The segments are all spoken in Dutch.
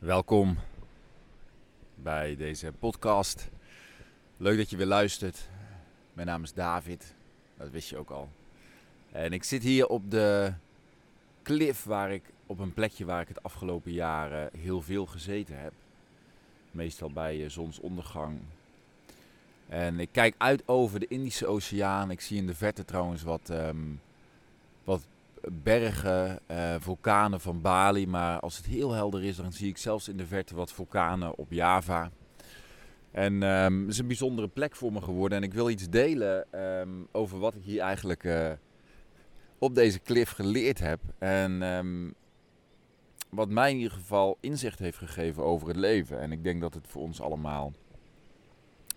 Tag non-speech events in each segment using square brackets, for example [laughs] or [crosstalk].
Welkom bij deze podcast. Leuk dat je weer luistert. Mijn naam is David, dat wist je ook al. En ik zit hier op de klif waar ik op een plekje waar ik het afgelopen jaren heel veel gezeten heb. Meestal bij eh, zonsondergang. En ik kijk uit over de Indische Oceaan. Ik zie in de verte trouwens wat, ehm, wat bergen, uh, vulkanen van Bali. Maar als het heel helder is, dan zie ik zelfs in de verte wat vulkanen op Java. En um, het is een bijzondere plek voor me geworden. En ik wil iets delen um, over wat ik hier eigenlijk uh, op deze klif geleerd heb. En um, wat mij in ieder geval inzicht heeft gegeven over het leven. En ik denk dat het voor ons allemaal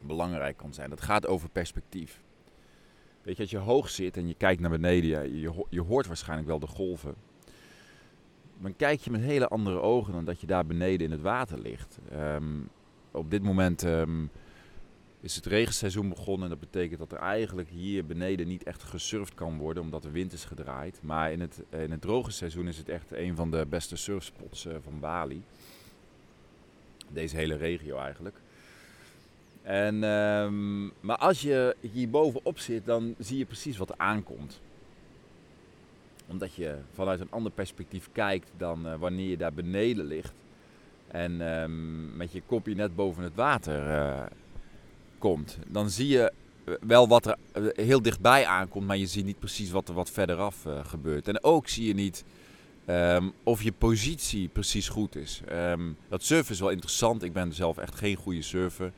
belangrijk kan zijn. Dat gaat over perspectief. Weet je, als je hoog zit en je kijkt naar beneden, je, je hoort waarschijnlijk wel de golven. Dan kijk je met hele andere ogen dan dat je daar beneden in het water ligt. Um, op dit moment um, is het regenseizoen begonnen. En dat betekent dat er eigenlijk hier beneden niet echt gesurfd kan worden, omdat de wind is gedraaid. Maar in het, in het droge seizoen is het echt een van de beste surfspots uh, van Bali. Deze hele regio eigenlijk. En, um, maar als je hier bovenop zit, dan zie je precies wat er aankomt. Omdat je vanuit een ander perspectief kijkt dan uh, wanneer je daar beneden ligt. En um, met je kopje net boven het water uh, komt. Dan zie je wel wat er heel dichtbij aankomt, maar je ziet niet precies wat er wat verderaf uh, gebeurt. En ook zie je niet um, of je positie precies goed is. dat surfen is wel interessant. Ik ben zelf echt geen goede surfer.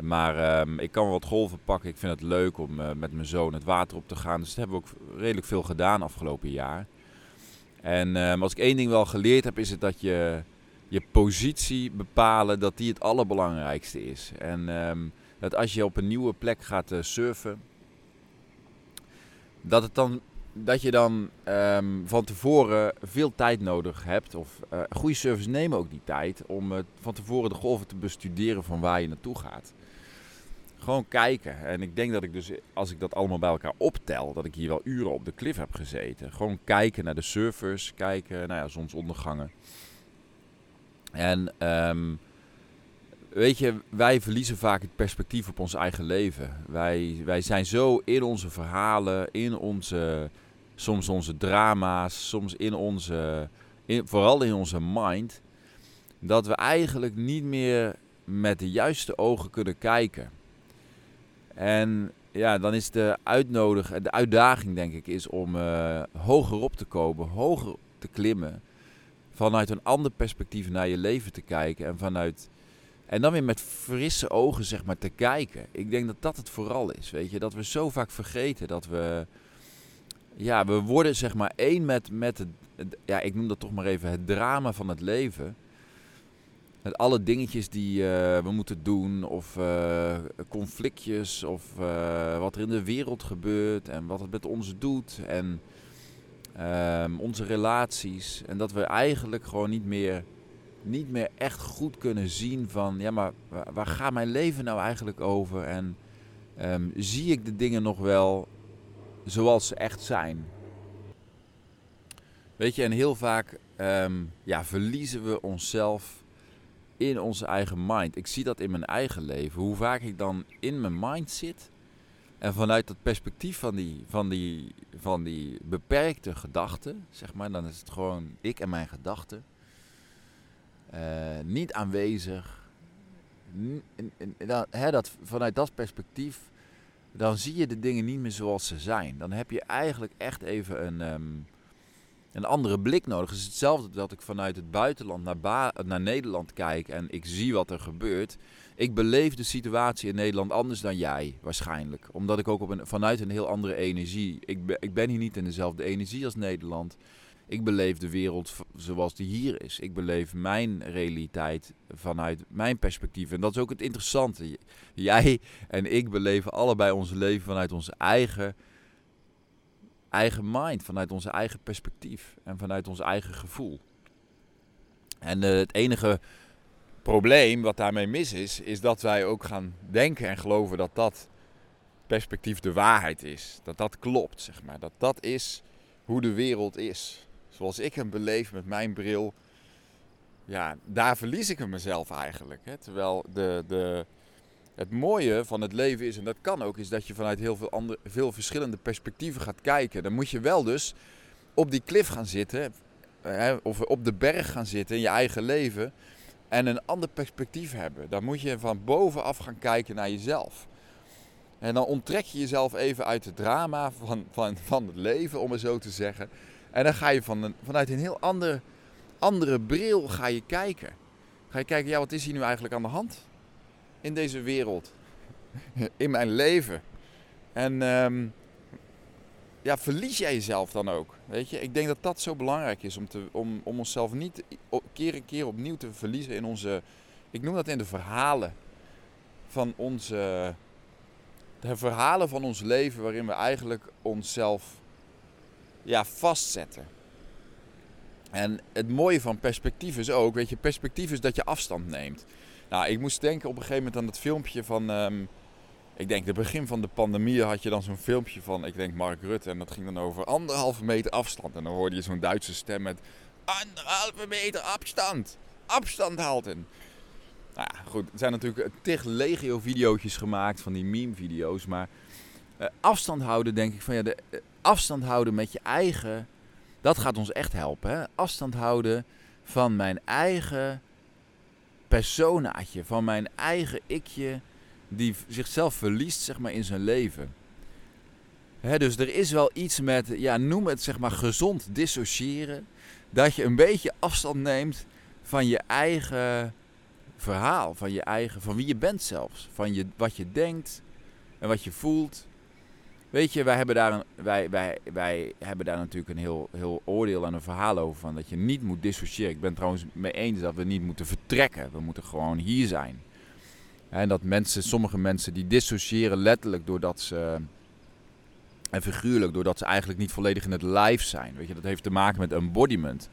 Maar um, ik kan wat golven pakken. Ik vind het leuk om uh, met mijn zoon het water op te gaan. Dus dat hebben we ook redelijk veel gedaan afgelopen jaar. En um, als ik één ding wel geleerd heb, is het dat je je positie bepalen, dat die het allerbelangrijkste is. En um, dat als je op een nieuwe plek gaat uh, surfen, dat, het dan, dat je dan van tevoren veel tijd nodig hebt. Of uh, goede surfers nemen ook die tijd om van tevoren de golven te bestuderen van waar je naartoe gaat. Gewoon kijken. En ik denk dat ik dus, als ik dat allemaal bij elkaar optel, dat ik hier wel uren op de klif heb gezeten. Gewoon kijken naar de surfers, kijken, nou ja, zonsondergangen. En um, weet je, wij verliezen vaak het perspectief op ons eigen leven. Wij, wij zijn zo in onze verhalen, in onze, soms onze drama's, soms in onze, in, vooral in onze mind, dat we eigenlijk niet meer met de juiste ogen kunnen kijken. En ja, dan is de, uitnodig, de uitdaging, denk ik, is om uh, hoger op te komen, hoger te klimmen. Vanuit een ander perspectief naar je leven te kijken. En, vanuit, en dan weer met frisse ogen, zeg maar, te kijken. Ik denk dat dat het vooral is, weet je. Dat we zo vaak vergeten dat we... Ja, we worden zeg maar één met, met het, ja, ik noem dat toch maar even het drama van het leven. Met alle dingetjes die uh, we moeten doen, of uh, conflictjes, of uh, wat er in de wereld gebeurt en wat het met ons doet en um, onze relaties. En dat we eigenlijk gewoon niet meer, niet meer echt goed kunnen zien van, ja maar waar, gaat mijn leven nou eigenlijk over? En um, zie ik de dingen nog wel zoals ze echt zijn? Weet je, en heel vaak um, ja, verliezen we onszelf in onze eigen mind. Ik zie dat in mijn eigen leven. Hoe vaak ik dan in mijn mind zit. En vanuit dat perspectief van die, van die, van die beperkte gedachten, zeg maar, dan is het gewoon ik en mijn gedachten. Uh, niet aanwezig. N dan, hè, dat, vanuit dat perspectief, dan zie je de dingen niet meer zoals ze zijn. Dan heb je eigenlijk echt even een, um, een andere blik nodig. Het is hetzelfde dat ik vanuit het buitenland naar, naar Nederland kijk en ik zie wat er gebeurt. Ik beleef de situatie in Nederland anders dan jij, waarschijnlijk. Omdat ik ook op een, vanuit een heel andere energie. Ik, ik ben hier niet in dezelfde energie als Nederland. Ik beleef de wereld zoals die hier is. Ik beleef mijn realiteit vanuit mijn perspectief. En dat is ook het interessante. Jij en ik beleven allebei ons leven vanuit onze eigen eigen mind, vanuit onze eigen perspectief en vanuit ons eigen gevoel. En uh, het enige probleem wat daarmee mis is, is dat wij ook gaan denken en geloven dat dat perspectief de waarheid is. Dat dat klopt, zeg maar. Dat dat is hoe de wereld is. Zoals ik hem beleef met mijn bril, ja, daar verlies ik mezelf eigenlijk. Hè? Terwijl de, de, het mooie van het leven is, en dat kan ook, is dat je vanuit heel veel, andere, veel verschillende perspectieven gaat kijken. Dan moet je wel dus op die klif gaan zitten, hè, of op de berg gaan zitten in je eigen leven. En een ander perspectief hebben. Dan moet je van bovenaf gaan kijken naar jezelf. En dan onttrek je jezelf even uit het drama van, van, van het leven, om het zo te zeggen. En dan ga je van vanuit een heel ander, andere bril ga je kijken. Ga je kijken, ja, wat is hier nu eigenlijk aan de hand? In deze wereld. In mijn leven. En ehm, ja, verlies jij jezelf dan ook? Weet je, ik denk dat dat zo belangrijk is om, te, om, om onszelf niet keer en keer opnieuw te verliezen in onze, ik noem dat in de verhalen van onze, de verhalen van ons leven waarin we eigenlijk onszelf ja, vastzetten. En het mooie van perspectief is ook, weet je, perspectief is dat je afstand neemt. Nou, ik moest denken op een gegeven moment aan dat filmpje van, ehm, ik denk, het begin van de pandemie had je dan zo'n filmpje van, ik denk Mark Rutte. En dat ging dan over anderhalve meter afstand. En dan hoorde je zo'n Duitse stem met, anderhalve meter afstand. Afstand houden. Nou ja, goed. Er zijn natuurlijk tig legio-video's gemaakt van die meme-video's. Maar uh, afstand houden, denk ik van ja, de, uh, afstand houden met je eigen. Dat gaat ons echt helpen. Hè? Afstand houden van mijn eigen personaatje. Van mijn eigen ikje. Die zichzelf verliest zeg maar, in zijn leven. Dus er is wel iets met, ja, noem het zeg maar gezond dissociëren. Dat je een beetje afstand neemt van je eigen verhaal. Van je eigen, van wie je bent zelfs. Van je, wat je denkt en wat je voelt. Weet je, wij hebben daar, een, wij, wij, wij hebben daar natuurlijk een heel, heel oordeel en een verhaal over. Van dat je niet moet dissociëren. Ik ben trouwens mee eens dat we niet moeten vertrekken. We moeten gewoon hier zijn. En dat mensen, sommige mensen die dissociëren letterlijk doordat ze. En figuurlijk doordat ze eigenlijk niet volledig in het lijf zijn. Weet je, dat heeft te maken met embodiment.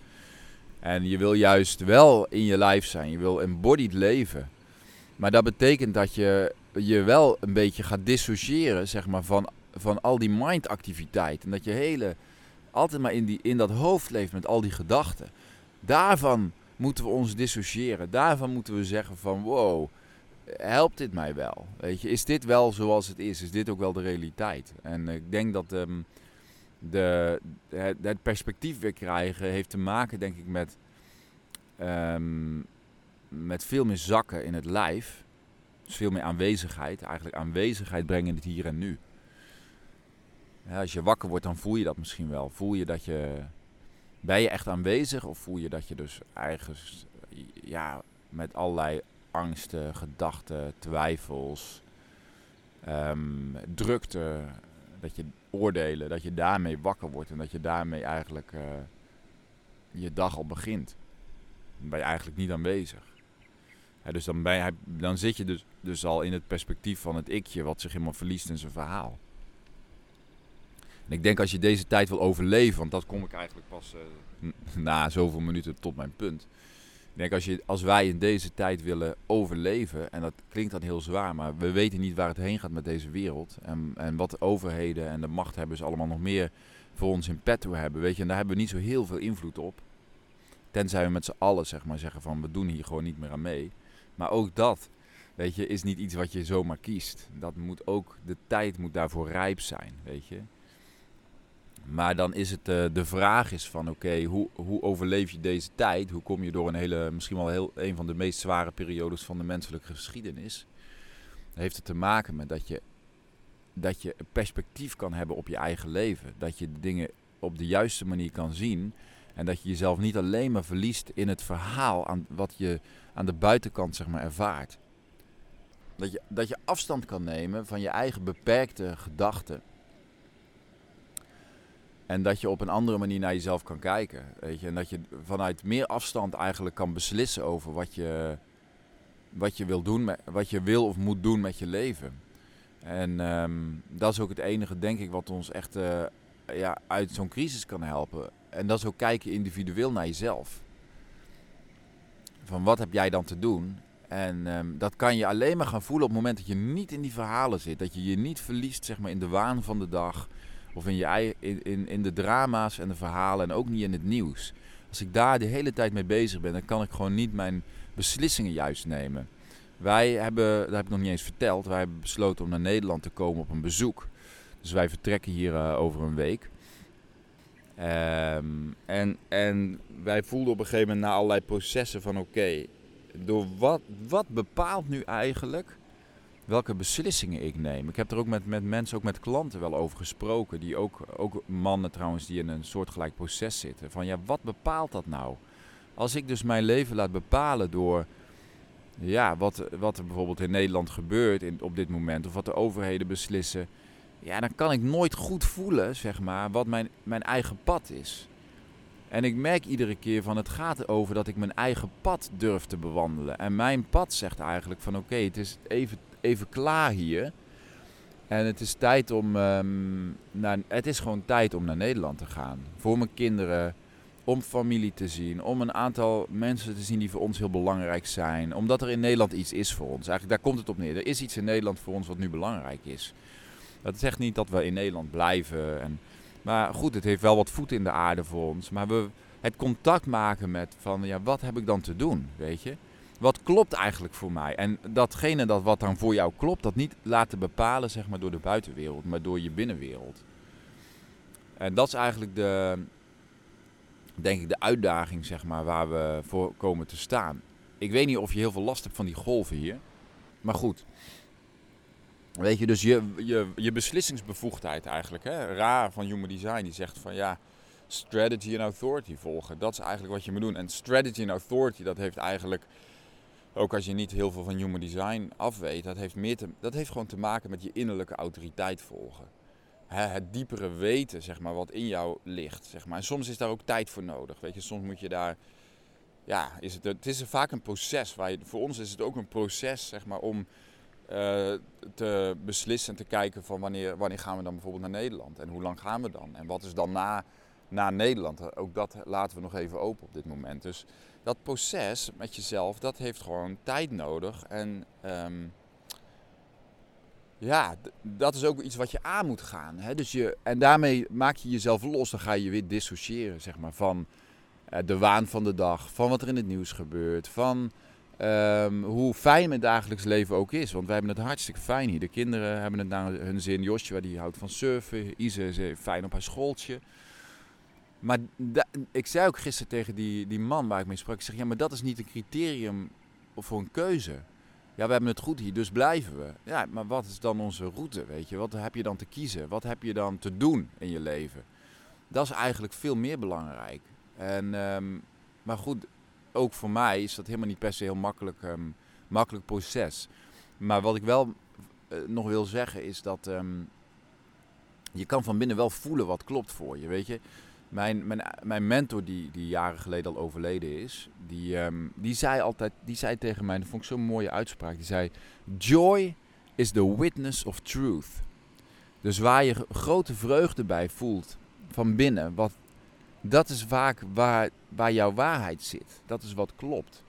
En je wil juist wel in je lijf zijn. Je wil embodied leven. Maar dat betekent dat je je wel een beetje gaat dissociëren zeg maar, van, van al die mindactiviteit. En dat je hele, altijd maar in, die, in dat hoofd leeft met al die gedachten. Daarvan moeten we ons dissociëren. Daarvan moeten we zeggen van wow, helpt dit mij wel? Weet je, is dit wel zoals het is? Is dit ook wel de realiteit? En ik denk dat um, de, het, perspectief weer krijgen heeft te maken, denk ik, met, um, met veel meer zakken in het lijf. Dus veel meer aanwezigheid. Eigenlijk aanwezigheid brengen in het hier en nu. Als je wakker wordt, dan voel je dat misschien wel. Voel je dat je. Ben je echt aanwezig? Of voel je dat je dus ergens ja, met allerlei angsten, gedachten, twijfels, um, drukte, dat je oordelen, dat je daarmee wakker wordt en dat je daarmee eigenlijk uh, je dag al begint. Dan ben je eigenlijk niet aanwezig. Dus dan, ben je, dan zit je dus, dus al in het perspectief van het ikje wat zich helemaal verliest in zijn verhaal. En ik denk als je deze tijd wil overleven, want dat kom ik eigenlijk pas uh, [laughs] na zoveel minuten tot mijn punt. Ik denk als, je, als wij in deze tijd willen overleven, en dat klinkt dan heel zwaar, maar we weten niet waar het heen gaat met deze wereld. En, en wat de overheden en de machthebbers allemaal nog meer voor ons in petto hebben. Weet je, en daar hebben we niet zo heel veel invloed op. Tenzij we met z'n allen zeg maar, zeggen van we doen hier gewoon niet meer aan mee. Maar ook dat, weet je, is niet iets wat je zomaar kiest. Dat moet ook, de tijd moet daarvoor rijp zijn, weet je. Maar dan is het uh, de vraag is van oké, hoe, hoe overleef je deze tijd? Hoe kom je door een hele, misschien wel heel, een van de meest zware periodes van de menselijke geschiedenis? Heeft het te maken met dat je, dat je perspectief kan hebben op je eigen leven. Dat je de dingen op de juiste manier kan zien. En dat je jezelf niet alleen maar verliest in het verhaal aan wat je aan de buitenkant zeg maar, ervaart. Dat je, dat je afstand kan nemen van je eigen beperkte gedachten en dat je op een andere manier naar jezelf kan kijken. Weet je? En dat je vanuit meer afstand eigenlijk kan beslissen over wat je, wat je wil doen, wat je wil of moet doen met je leven. En um, dat is ook het enige, denk ik, wat ons echt uh, ja, uit zo'n crisis kan helpen. En dat is ook kijken individueel naar jezelf. Van wat heb jij dan te doen? En um, dat kan je alleen maar gaan voelen op het moment dat je niet in die verhalen zit. Dat je je niet verliest zeg maar, in de waan van de dag. Of in, je, in, in, in de drama's en de verhalen en ook niet in het nieuws. Als ik daar de hele tijd mee bezig ben, dan kan ik gewoon niet mijn beslissingen juist nemen. Wij hebben, dat heb ik nog niet eens verteld, wij hebben besloten om naar Nederland te komen op een bezoek. Dus wij vertrekken hier uh, over een week. Um, en, en wij voelden op een gegeven moment na allerlei processen van oké, door wat, wat bepaalt nu eigenlijk welke beslissingen ik neem? Ik heb er ook met, met mensen, ook met klanten wel over gesproken, die ook, ook mannen trouwens, die in een soortgelijk proces zitten. Van ja, wat bepaalt dat nou? Als ik dus mijn leven laat bepalen door ja, wat, wat er bijvoorbeeld in Nederland gebeurt in, op dit moment, of wat de overheden beslissen, ja, dan kan ik nooit goed voelen, zeg maar, wat mijn, mijn eigen pad is. En ik merk iedere keer van het gaat over dat ik mijn eigen pad durf te bewandelen. En mijn pad zegt eigenlijk van oké, het is even, even klaar hier. En het is tijd om um, naar, het is gewoon tijd om naar Nederland te gaan. Voor mijn kinderen, om familie te zien, om een aantal mensen te zien die voor ons heel belangrijk zijn. Omdat er in Nederland iets is voor ons. Eigenlijk daar komt het op neer. Er is iets in Nederland voor ons wat nu belangrijk is. Dat zegt niet dat we in Nederland blijven. En, maar goed, het heeft wel wat voet in de aarde voor ons. Maar we, het contact maken met van, ja, wat heb ik dan te doen, weet je? Wat klopt eigenlijk voor mij? En datgene dat wat dan voor jou klopt, dat niet laten bepalen zeg maar, door de buitenwereld, maar door je binnenwereld. En dat is eigenlijk de, denk ik, de uitdaging zeg maar, waar we voor komen te staan. Ik weet niet of je heel veel last hebt van die golven hier. Maar goed, Weet je, dus je, je, je beslissingsbevoegdheid eigenlijk. Hè? Ra van Human Design die zegt van ja, strategy en authority volgen. Dat is eigenlijk wat je moet doen. En strategy en authority, dat heeft eigenlijk, ook als je niet heel veel van Human Design afweet, dat heeft, meer dat heeft gewoon te maken met je innerlijke autoriteit volgen. Het diepere weten, zeg maar, wat in jou ligt. Zeg maar. En soms is daar ook tijd voor nodig. Weet je, soms moet je daar. Ja, is het, het is vaak een proces. Waar je, voor ons is het ook een proces, zeg maar, om uh, te beslissen en te kijken van wanneer, wanneer gaan we dan bijvoorbeeld naar Nederland en hoe lang gaan we dan en wat is dan na, na Nederland. Ook dat laten we nog even open op dit moment. Dus dat proces met jezelf, dat heeft gewoon tijd nodig en um, ja, dat is ook iets wat je aan moet gaan. Hè? Dus je, en daarmee maak je jezelf los, dan ga je weer dissociëren zeg maar, van uh, de waan van de dag, van wat er in het nieuws gebeurt, van Um, hoe fijn mijn dagelijks leven ook is. Want wij hebben het hartstikke fijn hier. De kinderen hebben het naar hun zin. Joshua die houdt van surfen. Isa is fijn op haar schooltje. Maar ik zei ook gisteren tegen die, die man waar ik mee sprak. Ik zeg, ja, maar dat is niet een criterium voor een keuze. Ja, we hebben het goed hier, dus blijven we. Ja, maar wat is dan onze route, weet je? Wat heb je dan te kiezen? Wat heb je dan te doen in je leven? Dat is eigenlijk veel meer belangrijk. En, um, maar goed, ook voor mij is dat helemaal niet per se heel makkelijk, um, makkelijk proces. Maar wat ik wel uh, nog wil zeggen is dat um, je kan van binnen wel voelen wat klopt voor je. Weet je, mijn, mijn, mijn mentor die, die jaren geleden al overleden is, die, um, die zei altijd, die zei tegen mij, dat vond ik zo'n mooie uitspraak. Die zei: Joy is the witness of truth. Dus waar je grote vreugde bij voelt van binnen, wat, dat is vaak waar, waar jouw waarheid zit. Dat is wat klopt.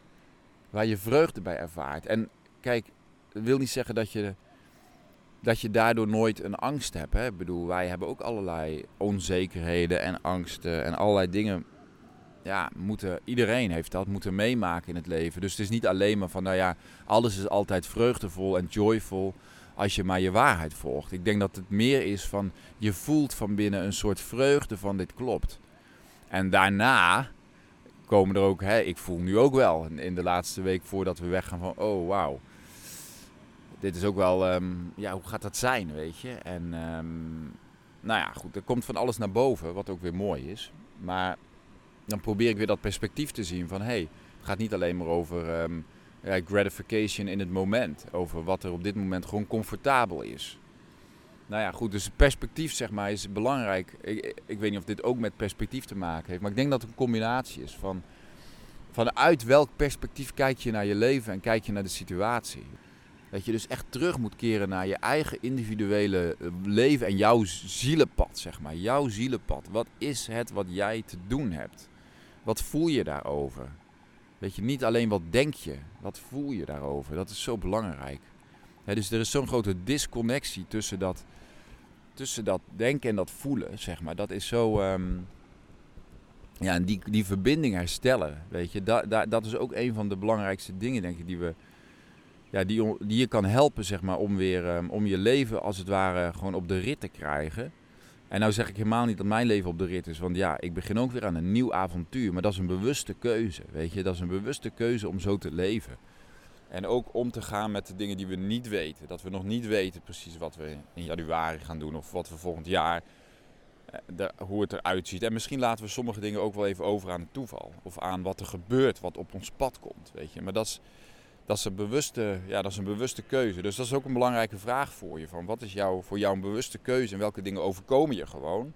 Waar je vreugde bij ervaart. En kijk, dat wil niet zeggen dat je, dat je daardoor nooit een angst hebt. Hè? Ik bedoel, wij hebben ook allerlei onzekerheden en angsten en allerlei dingen. Ja, moeten, iedereen heeft dat moeten meemaken in het leven. Dus het is niet alleen maar van, nou ja, alles is altijd vreugdevol en joyful als je maar je waarheid volgt. Ik denk dat het meer is van, je voelt van binnen een soort vreugde van dit klopt. En daarna komen er ook, hè, ik voel nu ook wel in de laatste week voordat we weggaan van, oh wauw. Dit is ook wel, um, ja, hoe gaat dat zijn, weet je? En um, nou ja, goed, er komt van alles naar boven, wat ook weer mooi is. Maar dan probeer ik weer dat perspectief te zien van, hé, hey, het gaat niet alleen maar over ja, gratification in het moment. Over wat er op dit moment gewoon comfortabel is. Nou ja, goed, dus perspectief zeg maar is belangrijk. Ik, ik, weet niet of dit ook met perspectief te maken heeft, maar ik denk dat het een combinatie is van vanuit welk perspectief kijk je naar je leven en kijk je naar de situatie. Dat je dus echt terug moet keren naar je eigen individuele eh, leven en jouw zielenpad, zeg maar. Jouw zielenpad. Wat is het wat jij te doen hebt? Wat voel je daarover? Weet je, niet alleen wat denk je, wat voel je daarover? Dat is zo belangrijk. dus er is zo'n grote disconnectie tussen dat tussen dat denken en dat voelen, zeg maar, dat is zo. Um, ja, en die, die verbinding herstellen, weet je, dat is ook een van de belangrijkste dingen, denk ik, die we, ja, die, die je kan helpen, zeg maar, om weer, ehm, om je leven als het ware gewoon op de rit te krijgen. En nou zeg ik helemaal niet dat mijn leven op de rit is, want ja, ik begin ook weer aan een nieuw avontuur, maar dat is een bewuste keuze, weet je, dat is een bewuste keuze om zo te leven. En ook om te gaan met de dingen die we niet weten. Dat we nog niet weten precies wat we in januari gaan doen of wat we volgend jaar eh, hoe het eruit ziet. En misschien laten we sommige dingen ook wel even over aan het toeval. Of aan wat er gebeurt, wat op ons pad komt. Weet je. Maar dat is, dat, is een bewuste, ja, dat is een bewuste keuze. Dus dat is ook een belangrijke vraag voor je. Van wat is jouw, voor jou een bewuste keuze en welke dingen overkomen je gewoon?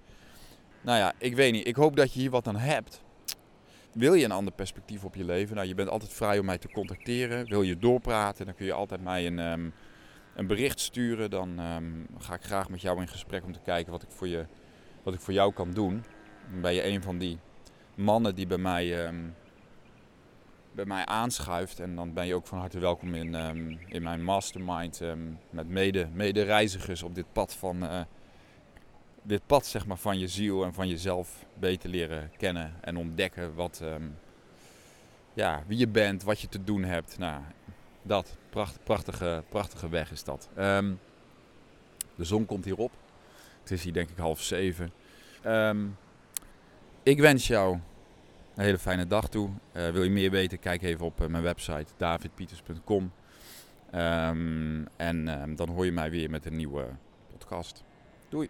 Nou ja, ik weet niet. Ik hoop dat je hier wat aan hebt. Wil je een ander perspectief op je leven? Nou, je bent altijd vrij om mij te contacteren. Wil je doorpraten? Dan kun je altijd mij een, ehm, een bericht sturen. Dan ehm, ga ik graag met jou in gesprek om te kijken wat ik voor je wat ik voor jou kan doen. Ben je een van die mannen die bij mij, um, bij mij aanschuift. En dan ben je ook van harte welkom in, um, in mijn mastermind um, met mede, mede reizigers op dit pad van uh, dit pad zeg maar, van je ziel en van jezelf beter leren kennen en ontdekken wat, ja, wie je bent, wat je te doen hebt. Nou, dat, pracht, prachtige, prachtige weg is dat. de zon komt hierop. Het is hier denk ik half zeven. Ik wens jou een hele fijne dag toe. Uh, wil je meer weten, kijk even op uh, mijn website davidpieters.com. Ehm, en um, dan hoor je mij weer met een nieuwe podcast. Doei!